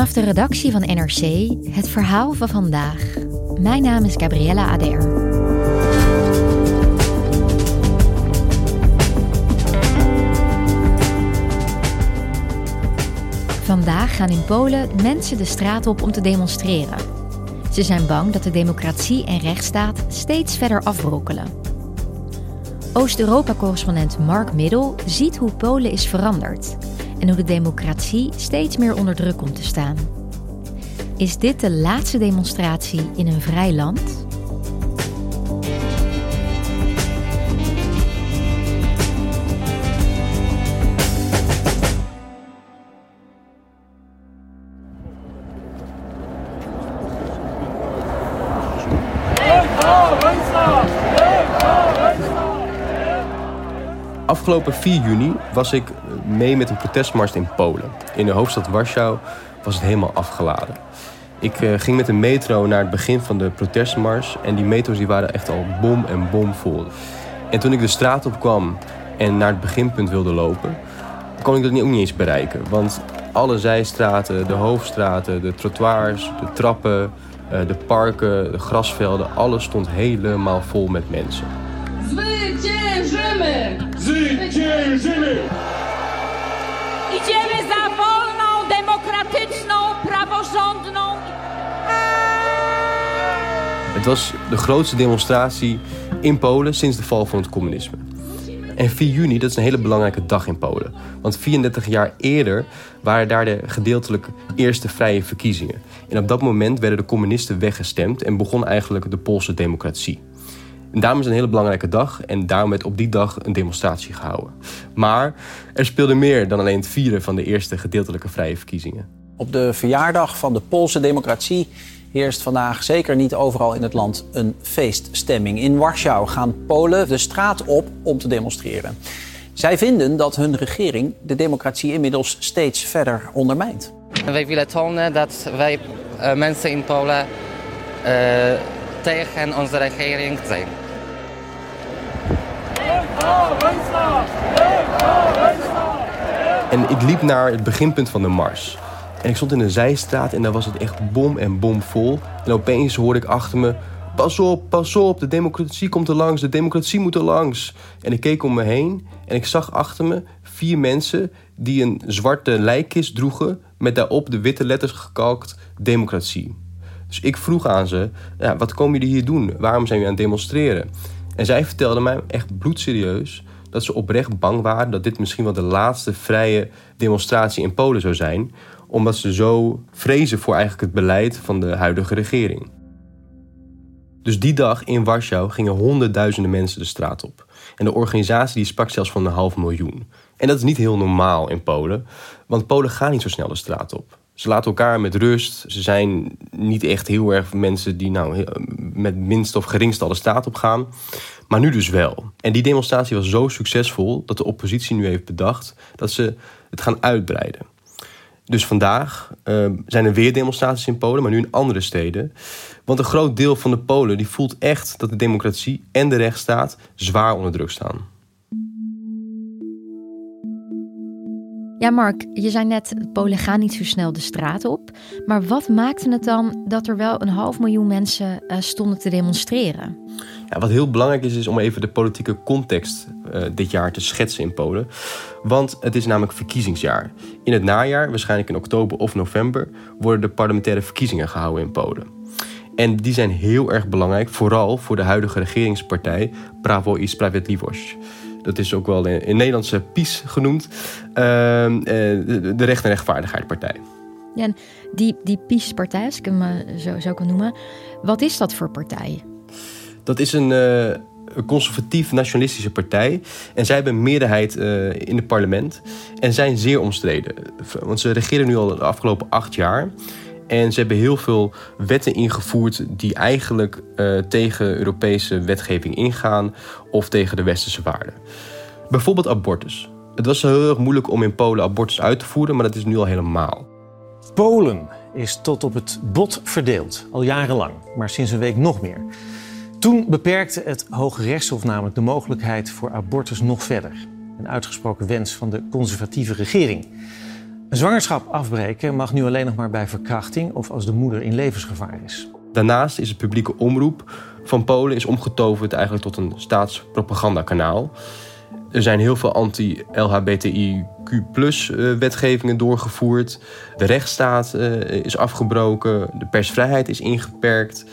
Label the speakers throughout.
Speaker 1: Vanaf de redactie van NRC het verhaal van vandaag. Mijn naam is Gabriella Ader. Vandaag gaan in Polen mensen de straat op om te demonstreren. Ze zijn bang dat de democratie en rechtsstaat steeds verder afbrokkelen. Oost-Europa-correspondent Mark Middel ziet hoe Polen is veranderd en hoe de democratie steeds meer onder druk komt te staan. Is dit de laatste demonstratie in een vrij land?
Speaker 2: Afgelopen 4 juni was ik mee met een protestmars in Polen. In de hoofdstad Warschau was het helemaal afgeladen. Ik uh, ging met de metro naar het begin van de protestmars en die metro's die waren echt al bom en bom vol. En toen ik de straat op kwam en naar het beginpunt wilde lopen, kon ik dat ook niet eens bereiken. Want alle zijstraten, de hoofdstraten, de trottoirs, de trappen, uh, de parken, de grasvelden, alles stond helemaal vol met mensen.
Speaker 3: Idziemy za wolną, demokratyczną, praworządną.
Speaker 2: Het was de grootste demonstratie in Polen sinds de val van het communisme. En 4 juni, dat is een hele belangrijke dag in Polen. Want 34 jaar eerder waren daar de gedeeltelijk eerste vrije verkiezingen. En op dat moment werden de communisten weggestemd en begon eigenlijk de Poolse democratie. En daarom is het een hele belangrijke dag en daarom werd op die dag een demonstratie gehouden. Maar er speelde meer dan alleen het vieren van de eerste gedeeltelijke vrije verkiezingen.
Speaker 4: Op de verjaardag van de Poolse democratie heerst vandaag zeker niet overal in het land een feeststemming. In Warschau gaan Polen de straat op om te demonstreren. Zij vinden dat hun regering de democratie inmiddels steeds verder ondermijnt.
Speaker 5: Wij willen tonen dat wij uh, mensen in Polen uh, tegen onze regering zijn.
Speaker 2: En ik liep naar het beginpunt van de mars. En ik stond in een zijstraat en daar was het echt bom en bom vol. En opeens hoorde ik achter me... Pas op, pas op, de democratie komt er langs, de democratie moet er langs. En ik keek om me heen en ik zag achter me vier mensen... die een zwarte lijkkist droegen met daarop de witte letters gekalkt democratie. Dus ik vroeg aan ze, ja, wat komen jullie hier doen? Waarom zijn jullie aan het demonstreren? En zij vertelden mij echt bloedserieus dat ze oprecht bang waren dat dit misschien wel de laatste vrije demonstratie in Polen zou zijn, omdat ze zo vrezen voor eigenlijk het beleid van de huidige regering. Dus die dag in Warschau gingen honderdduizenden mensen de straat op. En de organisatie die sprak zelfs van een half miljoen. En dat is niet heel normaal in Polen, want Polen gaan niet zo snel de straat op. Ze laten elkaar met rust. Ze zijn niet echt heel erg mensen die nou met minst of geringst alle staat op gaan. Maar nu dus wel. En die demonstratie was zo succesvol dat de oppositie nu heeft bedacht dat ze het gaan uitbreiden. Dus vandaag uh, zijn er weer demonstraties in Polen, maar nu in andere steden. Want een groot deel van de Polen die voelt echt dat de democratie en de rechtsstaat zwaar onder druk staan.
Speaker 1: Ja, Mark, je zei net, Polen gaan niet zo snel de straat op. Maar wat maakte het dan dat er wel een half miljoen mensen uh, stonden te demonstreren?
Speaker 2: Ja, wat heel belangrijk is, is om even de politieke context uh, dit jaar te schetsen in Polen. Want het is namelijk verkiezingsjaar. In het najaar, waarschijnlijk in oktober of november, worden de parlementaire verkiezingen gehouden in Polen. En die zijn heel erg belangrijk, vooral voor de huidige regeringspartij Prawo i Sprawiedliwość. Dat is ook wel in, in Nederlandse PiS genoemd. Uh, de, de Recht en Rechtvaardigheidpartij.
Speaker 1: Ja, en die, die PiS-partij, als ik hem zo zou kunnen noemen, wat is dat voor partij?
Speaker 2: Dat is een, uh, een conservatief nationalistische partij. En zij hebben een meerderheid uh, in het parlement. En zijn zeer omstreden. Want ze regeren nu al de afgelopen acht jaar. En ze hebben heel veel wetten ingevoerd die eigenlijk uh, tegen Europese wetgeving ingaan of tegen de westerse waarden. Bijvoorbeeld abortus. Het was heel erg moeilijk om in Polen abortus uit te voeren, maar dat is nu al helemaal.
Speaker 6: Polen is tot op het bot verdeeld, al jarenlang, maar sinds een week nog meer. Toen beperkte het Hoge Rechtshof namelijk de mogelijkheid voor abortus nog verder. Een uitgesproken wens van de conservatieve regering. Een zwangerschap afbreken mag nu alleen nog maar bij verkrachting of als de moeder in levensgevaar is.
Speaker 2: Daarnaast is het publieke omroep van Polen is omgetoverd eigenlijk tot een staatspropagandakanaal. Er zijn heel veel anti-LHBTIQ-wetgevingen doorgevoerd. De rechtsstaat uh, is afgebroken. De persvrijheid is ingeperkt.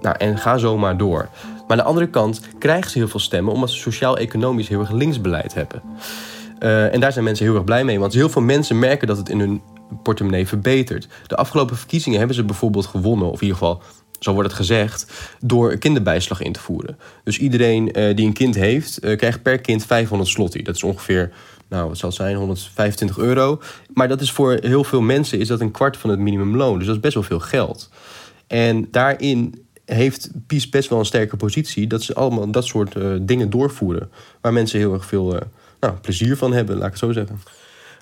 Speaker 2: Nou, en ga zo maar door. Maar aan de andere kant krijgen ze heel veel stemmen omdat ze sociaal-economisch heel erg linksbeleid hebben. Uh, en daar zijn mensen heel erg blij mee, want heel veel mensen merken dat het in hun portemonnee verbetert. De afgelopen verkiezingen hebben ze bijvoorbeeld gewonnen, of in ieder geval zo wordt het gezegd, door kinderbijslag in te voeren. Dus iedereen uh, die een kind heeft, uh, krijgt per kind 500 slotti. Dat is ongeveer, nou wat zal het zijn, 125 euro. Maar dat is voor heel veel mensen is dat een kwart van het minimumloon. Dus dat is best wel veel geld. En daarin heeft PiS best wel een sterke positie... dat ze allemaal dat soort dingen doorvoeren... waar mensen heel erg veel nou, plezier van hebben, laat ik het zo zeggen.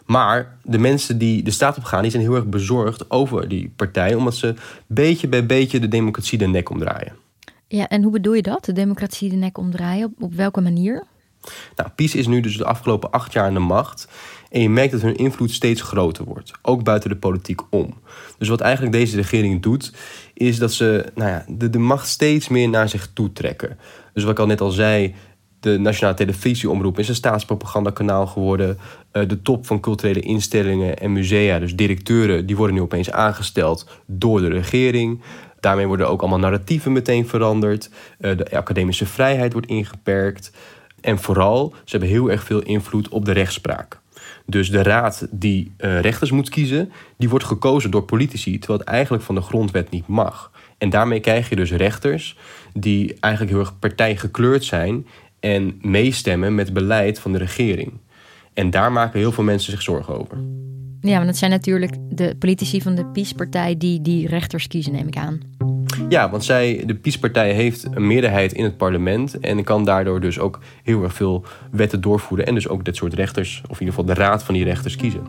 Speaker 2: Maar de mensen die de staat op gaan, die zijn heel erg bezorgd over die partij, omdat ze beetje bij beetje de democratie de nek omdraaien.
Speaker 1: Ja, en hoe bedoel je dat? De democratie de nek omdraaien? Op, op welke manier?
Speaker 2: Nou, PiS is nu dus de afgelopen acht jaar aan de macht. En je merkt dat hun invloed steeds groter wordt, ook buiten de politiek om. Dus wat eigenlijk deze regering doet, is dat ze nou ja, de, de macht steeds meer naar zich toe trekken. Dus wat ik al net al zei, de nationale televisieomroep is een staatspropagandakanaal geworden. Uh, de top van culturele instellingen en musea, dus directeuren, die worden nu opeens aangesteld door de regering. Daarmee worden ook allemaal narratieven meteen veranderd. Uh, de academische vrijheid wordt ingeperkt. En vooral, ze hebben heel erg veel invloed op de rechtspraak. Dus de raad die uh, rechters moet kiezen, die wordt gekozen door politici, terwijl het eigenlijk van de grondwet niet mag. En daarmee krijg je dus rechters die eigenlijk heel erg partijgekleurd zijn en meestemmen met beleid van de regering. En daar maken heel veel mensen zich zorgen over.
Speaker 1: Ja, want het zijn natuurlijk de politici van de PiS-partij die die rechters kiezen, neem ik aan.
Speaker 2: Ja, want zij, de PiS-partij heeft een meerderheid in het parlement en kan daardoor dus ook heel erg veel wetten doorvoeren en dus ook dit soort rechters, of in ieder geval de raad van die rechters kiezen.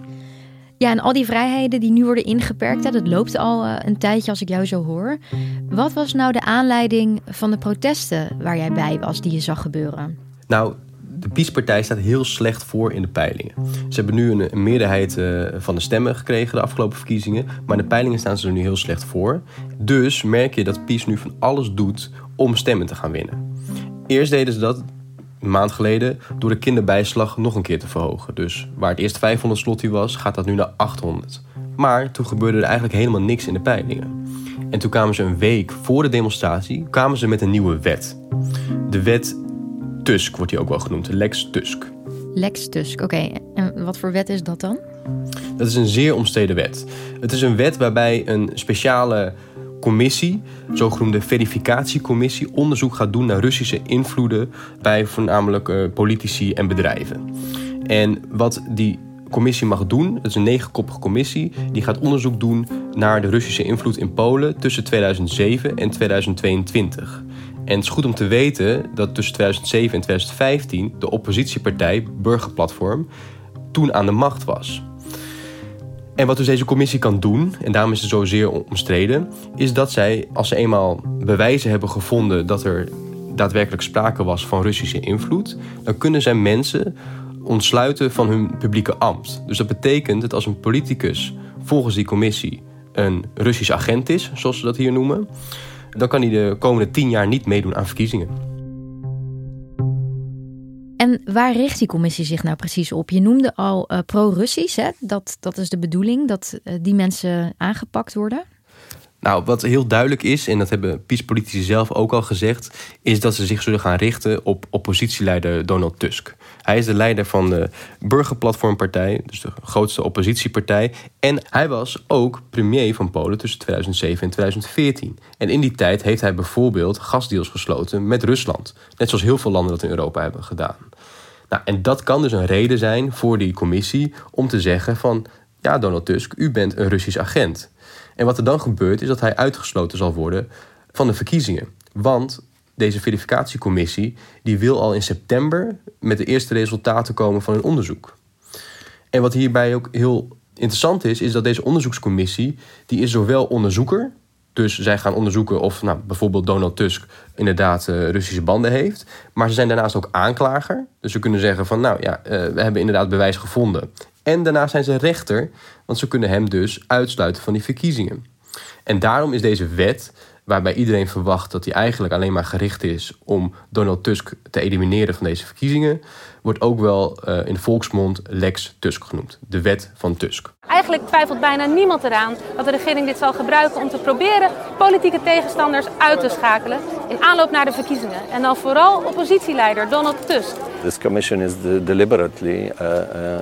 Speaker 1: Ja, en al die vrijheden die nu worden ingeperkt, dat loopt al uh, een tijdje als ik jou zo hoor. Wat was nou de aanleiding van de protesten waar jij bij was, die je zag gebeuren?
Speaker 2: Nou, de PiS-partij staat heel slecht voor in de peilingen. Ze hebben nu een, meerderheid uh, van de stemmen gekregen de afgelopen verkiezingen, maar de peilingen staan ze er nu heel slecht voor. Dus merk je dat PiS nu van alles doet om stemmen te gaan winnen. Eerst deden ze dat een maand geleden door de kinderbijslag nog een keer te verhogen. Dus waar het eerst 500 slotti was, gaat dat nu naar 800. Maar toen gebeurde er eigenlijk helemaal niks in de peilingen. En toen kwamen ze een week voor de demonstratie kwamen ze met een nieuwe wet. De wet Tusk wordt die ook wel genoemd, Lex Tusk.
Speaker 1: Lex Tusk, oké. En wat voor wet is dat dan?
Speaker 2: Dat is een zeer omstreden wet. Het is een wet waarbij een speciale commissie, zogenoemde verificatiecommissie, onderzoek gaat doen naar Russische invloeden bij voornamelijk uh, politici en bedrijven. En wat die commissie mag doen, dat is een negenkoppige commissie, die gaat onderzoek doen naar de Russische invloed in Polen tussen 2007 en 2022. En het is goed om te weten dat tussen 2007 en 2015 de oppositiepartij Burgerplatform toen aan de macht was. En wat dus deze commissie kan doen, en daarom is het zozeer omstreden, is dat zij, als ze eenmaal bewijzen hebben gevonden dat er daadwerkelijk sprake was van Russische invloed, dan kunnen zij mensen ontsluiten van hun publieke ambt. Dus dat betekent dat als een politicus volgens die commissie een Russisch agent is, zoals ze dat hier noemen, dan kan hij de komende tien jaar niet meedoen aan verkiezingen.
Speaker 1: En waar richt die commissie zich nou precies op? Je noemde al uh, pro-Russisch, dat, dat is de bedoeling, dat uh, die mensen aangepakt worden.
Speaker 2: Nou, wat heel duidelijk is, en dat hebben PiS-politici zelf ook al gezegd, is dat ze zich zullen gaan richten op oppositieleider Donald Tusk. Hij is de leider van de Burgerplatformpartij, dus de grootste oppositiepartij. En hij was ook premier van Polen tussen 2007 en 2014. En in die tijd heeft hij bijvoorbeeld gasdeals gesloten met Rusland. Net zoals heel veel landen dat in Europa hebben gedaan. Nou, en dat kan dus een reden zijn voor die commissie om te zeggen van... ja, Donald Tusk, u bent een Russisch agent. En wat er dan gebeurt is dat hij uitgesloten zal worden van de verkiezingen. Want deze verificatiecommissie die wil al in september met de eerste resultaten komen van hun onderzoek. En wat hierbij ook heel interessant is, is dat deze onderzoekscommissie die is zowel onderzoeker, dus zij gaan onderzoeken of nou, bijvoorbeeld Donald Tusk inderdaad uh, Russische banden heeft. Maar ze zijn daarnaast ook aanklager. Dus ze kunnen zeggen van nou ja, uh, we hebben inderdaad bewijs gevonden. En daarna zijn ze rechter, want ze kunnen hem dus uitsluiten van die verkiezingen. En daarom is deze wet, waarbij iedereen verwacht dat hij eigenlijk alleen maar gericht is om Donald Tusk te elimineren van deze verkiezingen, wordt ook wel uh, in de volksmond Lex Tusk genoemd, de wet van Tusk.
Speaker 7: Eigenlijk twijfelt bijna niemand eraan dat de regering dit zal gebruiken om te proberen politieke tegenstanders uit te schakelen in aanloop naar de verkiezingen. En dan vooral oppositieleider Donald Tusk.
Speaker 8: This commission is deliberately uh, uh,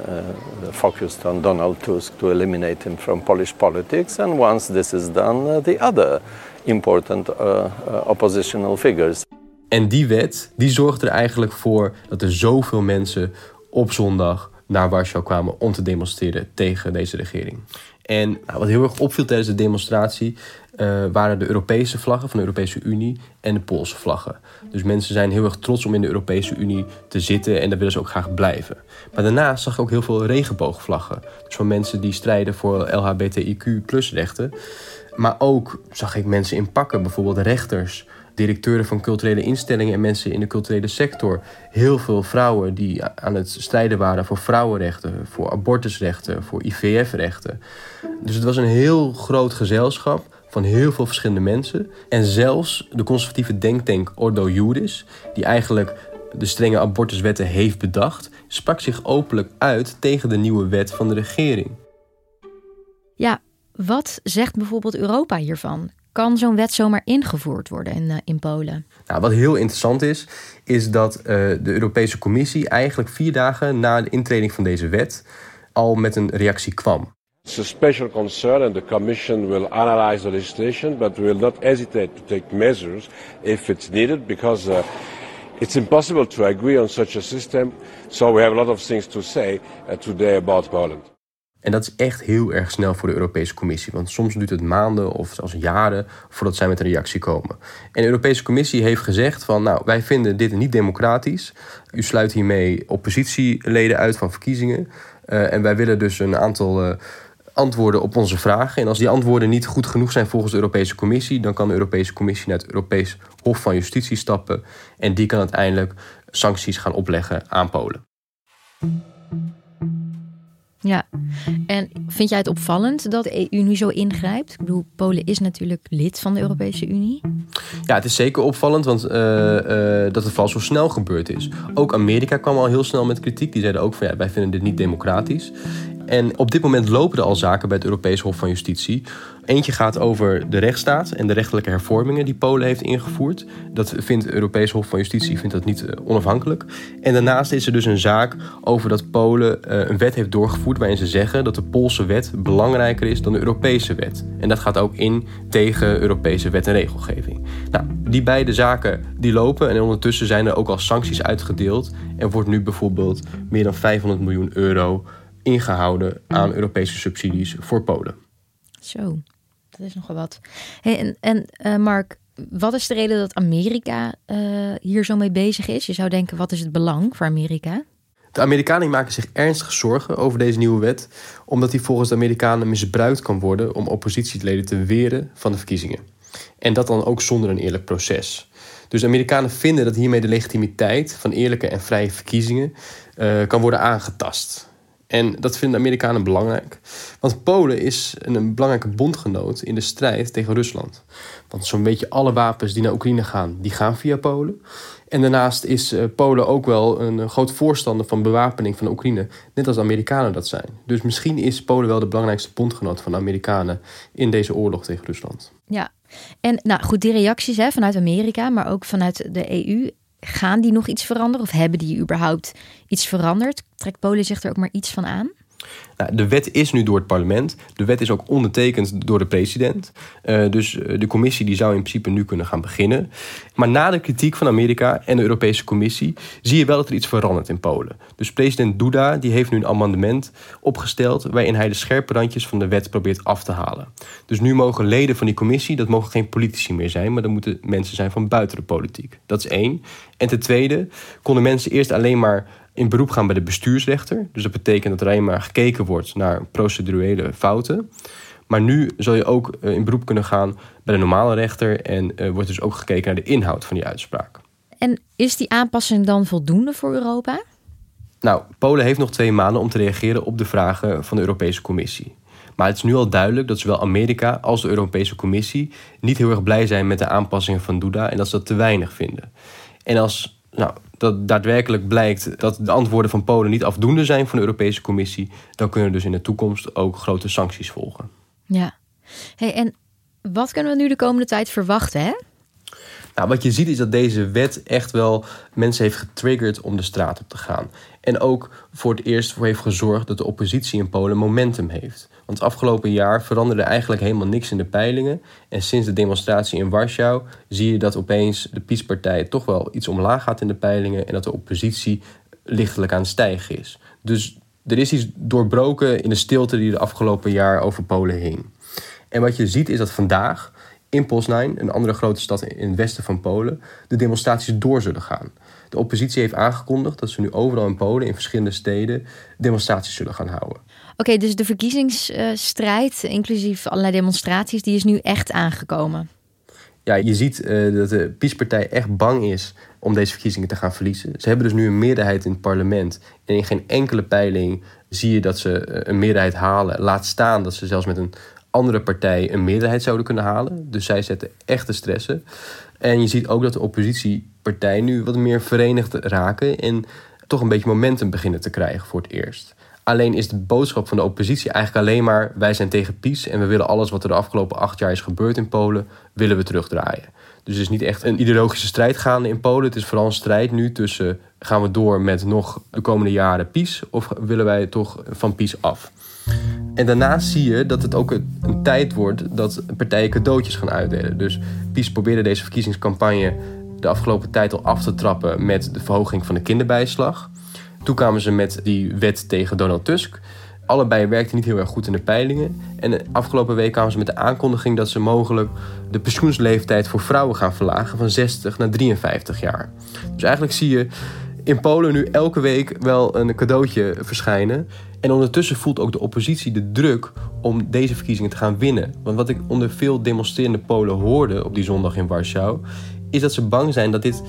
Speaker 8: focused on Donald Tusk to eliminate him from Polish politics. And once this is done, uh, the other important uh, uh, oppositional figures.
Speaker 2: En die wet die zorgt er eigenlijk voor dat er zoveel mensen op zondag naar Warschau kwamen om te demonstreren tegen deze regering. En nou, wat heel erg opviel tijdens de demonstratie uh, waren de Europese vlaggen van de Europese Unie en de Poolse vlaggen. Dus mensen zijn heel erg trots om in de Europese Unie te zitten en daar willen ze ook graag blijven. Maar daarnaast zag ik ook heel veel regenboogvlaggen. Dus van mensen die strijden voor LHBTIQ rechten. Maar ook zag ik mensen in pakken, bijvoorbeeld rechters, directeuren van culturele instellingen en mensen in de culturele sector. Heel veel vrouwen die aan het strijden waren voor vrouwenrechten, voor abortusrechten, voor IVF-rechten. Dus het was een heel groot gezelschap van heel veel verschillende mensen. En zelfs de conservatieve denktank Ordo Juris, die eigenlijk de strenge abortuswetten heeft bedacht, sprak zich openlijk uit tegen de nieuwe wet van de regering.
Speaker 1: Ja, wat zegt bijvoorbeeld Europa hiervan? Kan zo'n wet zomaar ingevoerd worden in, uh, in Polen?
Speaker 2: Nou, wat heel interessant is, is dat uh, de Europese Commissie eigenlijk vier dagen na de intreding van deze wet al met een reactie kwam.
Speaker 9: It's a special concern and the Commission will analyze the legislation, but will not hesitate to take measures if it's needed because uh, it's impossible to agree on such a system. So we have a lot of things to say uh, today about Poland.
Speaker 2: En dat is echt heel erg snel voor de Europese Commissie. Want soms duurt het maanden of zelfs jaren voordat zij met een reactie komen. En de Europese Commissie heeft gezegd van... nou, wij vinden dit niet democratisch. U sluit hiermee oppositieleden uit van verkiezingen. Uh, en wij willen dus een aantal... Uh, antwoorden op onze vragen. En als die antwoorden niet goed genoeg zijn volgens de Europese Commissie, dan kan de Europese Commissie naar het Europees Hof van Justitie stappen. En die kan uiteindelijk sancties gaan opleggen aan Polen.
Speaker 1: Ja, en vind jij het opvallend dat de EU nu zo ingrijpt? Ik bedoel, Polen is natuurlijk lid van de Europese Unie.
Speaker 2: Ja, het is zeker opvallend, want uh, uh, dat het vooral zo snel gebeurd is. Ook Amerika kwam al heel snel met kritiek. Die zeiden ook van ja, wij vinden dit niet democratisch. En op dit moment lopen er al zaken bij het Europees Hof van Justitie. Eentje gaat over de rechtsstaat en de rechtelijke hervormingen die Polen heeft ingevoerd. Dat vindt het Europees Hof van Justitie vindt dat niet eh, onafhankelijk. En daarnaast is er dus een zaak over dat Polen eh, een wet heeft doorgevoerd waarin ze zeggen dat de Poolse wet belangrijker is dan de Europese wet. En dat gaat ook in tegen Europese wet en regelgeving. Nou, die beide zaken die lopen en ondertussen zijn er ook al sancties uitgedeeld. En wordt nu bijvoorbeeld meer dan 500 miljoen euro ingehouden aan Europese subsidies voor Polen.
Speaker 1: Zo, dat is nogal wat. Hey, en en uh, Mark, wat is de reden dat Amerika uh, hier zo mee bezig is? Je zou denken, wat is het belang voor Amerika?
Speaker 2: De Amerikanen maken zich ernstig zorgen over deze nieuwe wet, omdat die volgens de Amerikanen misbruikt kan worden om oppositieleden te weren van de verkiezingen. En dat dan ook zonder een eerlijk proces. Dus de Amerikanen vinden dat hiermee de legitimiteit van eerlijke en vrije verkiezingen uh, kan worden aangetast. En dat vinden de Amerikanen belangrijk. Want Polen is een, belangrijke bondgenoot in de strijd tegen Rusland. Want zo'n beetje alle wapens die naar Oekraïne gaan, die gaan via Polen. En daarnaast is uh, Polen ook wel een groot voorstander van bewapening van Oekraïne. Net als de Amerikanen dat zijn. Dus misschien is Polen wel de belangrijkste bondgenoot van de Amerikanen in deze oorlog tegen Rusland.
Speaker 1: Ja, en nou goed, die reacties hè, vanuit Amerika, maar ook vanuit de EU. Gaan die nog iets veranderen of hebben die überhaupt iets veranderd? Trekt Polen zich er ook maar iets van aan?
Speaker 2: Nou, de wet is nu door het parlement. De wet is ook ondertekend door de president. Uh, dus eh, de commissie die zou in principe nu kunnen gaan beginnen. Maar na de kritiek van Amerika en de Europese Commissie zie je wel dat er iets verandert in Polen. Dus president Duda die heeft nu een amendement opgesteld waarin hij de scherpe randjes van de wet probeert af te halen. Dus nu mogen leden van die commissie, dat mogen geen politici meer zijn, maar dat moeten mensen zijn van buiten de politiek. Dat is één. En ten tweede konden mensen eerst alleen maar in beroep gaan bij de bestuursrechter. Dus dat betekent dat er alleen maar gekeken wordt naar procedurele fouten. Maar nu zul je ook eh, in beroep kunnen gaan bij de normale rechter en uh, wordt dus ook gekeken naar de inhoud van die uitspraak.
Speaker 1: En is die aanpassing dan voldoende voor Europa?
Speaker 2: Nou, Polen heeft nog twee maanden om te reageren op de vragen van de Europese Commissie. Maar het is nu al duidelijk dat zowel Amerika als de Europese Commissie niet heel erg blij zijn met de aanpassingen van Duda en dat ze dat te weinig vinden. En als nou, dat daadwerkelijk blijkt dat de antwoorden van Polen niet afdoende zijn van de Europese Commissie, dan kunnen dus in de toekomst ook grote sancties volgen.
Speaker 1: Ja. Hey, en wat kunnen we nu de komende tijd verwachten? Hè?
Speaker 2: Wat je ziet is dat deze wet echt wel mensen heeft getriggerd om de straat op te gaan. En ook voor het eerst voor heeft gezorgd dat de oppositie in Polen momentum heeft. Want het afgelopen jaar veranderde eigenlijk helemaal niks in de peilingen. En sinds de demonstratie in Warschau zie je dat opeens de PiS-partij toch wel iets omlaag gaat in de peilingen. En dat de oppositie lichtelijk aan het stijgen is. Dus er is iets doorbroken in de stilte die de afgelopen jaar over Polen hing. En wat je ziet is dat vandaag in Poznań, een andere grote stad in het westen van Polen, de demonstraties door zullen gaan. De oppositie heeft aangekondigd dat ze nu overal in Polen, in verschillende steden, demonstraties zullen gaan houden.
Speaker 1: Oké, dus de verkiezingsstrijd, inclusief allerlei demonstraties, die is nu echt aangekomen.
Speaker 2: Ja, je ziet uh, dat de PiS-partij echt bang is om deze verkiezingen te gaan verliezen. Ze hebben dus nu een meerderheid in het parlement. En in geen enkele peiling zie je dat ze eh, een meerderheid halen. Laat staan dat ze zelfs met een andere partij een meerderheid zouden kunnen halen. Dus zij zetten echte stressen. En je ziet ook dat de oppositiepartijen nu wat meer verenigd raken en toch een beetje momentum beginnen te krijgen voor het eerst. Alleen is de boodschap van de oppositie eigenlijk alleen maar: wij zijn tegen PiS en we willen alles wat er de afgelopen acht jaar is gebeurd in Polen, willen we terugdraaien. Dus het is niet echt een ideologische strijd gaande in Polen. Het is vooral een strijd nu tussen gaan we door met nog de komende jaren PiS of willen wij toch van PiS af. En daarnaast zie je dat het ook een tijd wordt dat partijen cadeautjes gaan uitdelen. Dus PiS probeerde deze verkiezingscampagne de afgelopen tijd al af te trappen met de verhoging van de kinderbijslag. Toen kwamen ze met die wet tegen Donald Tusk. Allebei werkten niet heel erg goed in de peilingen. En de afgelopen week kwamen ze met de aankondiging dat ze mogelijk de pensioensleeftijd voor vrouwen gaan verlagen van 60 naar 53 jaar. Dus eigenlijk zie je in Polen nu elke week wel een cadeautje verschijnen. En ondertussen voelt ook de oppositie de druk om deze verkiezingen te gaan winnen. Want wat ik onder veel demonstrerende Polen hoorde op die zondag in Warschau, is dat ze bang zijn dat dit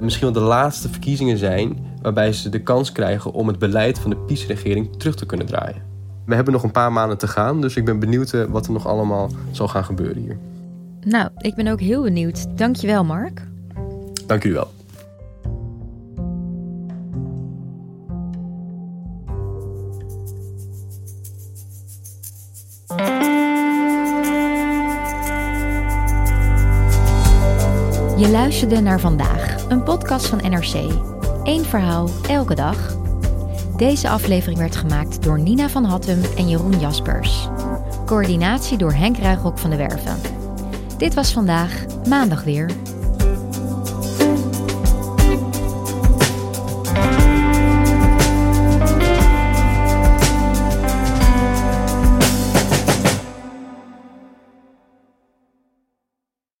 Speaker 2: misschien wel de laatste verkiezingen zijn waarbij ze de kans krijgen om het beleid van de PiS-regering terug te kunnen draaien. We hebben nog een paar maanden te gaan, dus ik ben benieuwd eh, wat er nog allemaal zal gaan gebeuren hier.
Speaker 1: Nou, ik ben ook heel benieuwd. Dankjewel, Mark.
Speaker 2: Dank u wel.
Speaker 1: Je luisterde naar vandaag, een podcast van NRC. Eén verhaal, elke dag. Deze aflevering werd gemaakt door Nina van Hattem en Jeroen Jaspers. Coördinatie door Henk Ruigrok van de Werven. Dit was vandaag, maandag weer.